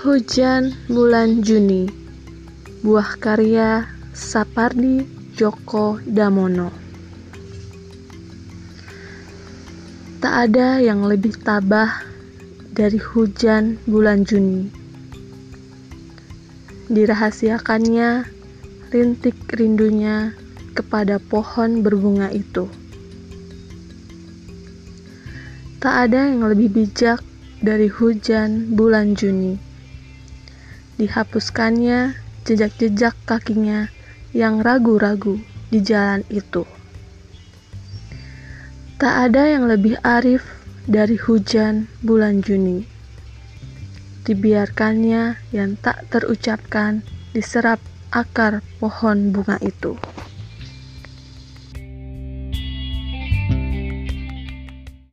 Hujan Bulan Juni. Buah karya Sapardi Djoko Damono. Tak ada yang lebih tabah dari hujan bulan Juni. Dirahasiakannya rintik rindunya kepada pohon berbunga itu. Tak ada yang lebih bijak dari hujan bulan Juni. Dihapuskannya jejak-jejak kakinya yang ragu-ragu di jalan itu. Tak ada yang lebih arif dari hujan bulan Juni. Dibiarkannya yang tak terucapkan diserap akar pohon bunga itu.